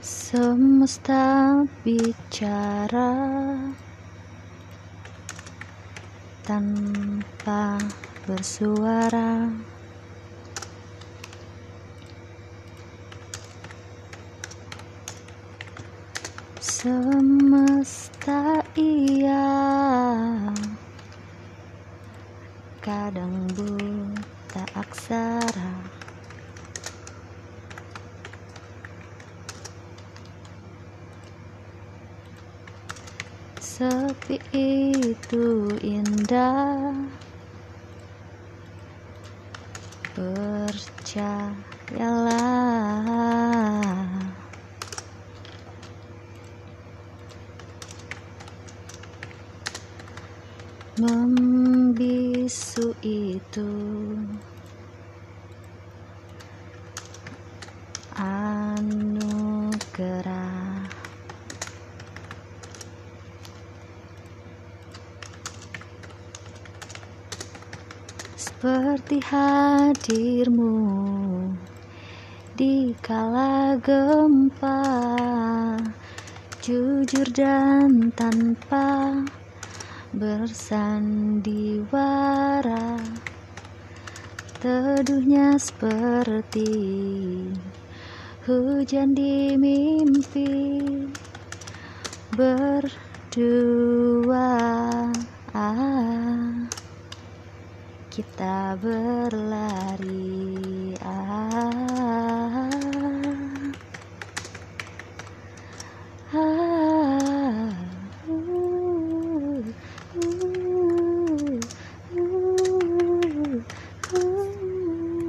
Semesta bicara tanpa bersuara. Semesta iya kadang buta Sepi itu indah. Percayalah. Membisu itu Anugerah Seperti hadirmu di kala gempa Jujur dan tanpa bersandiwara Teduhnya seperti hujan di mimpi Berdua kita berlari. Ah.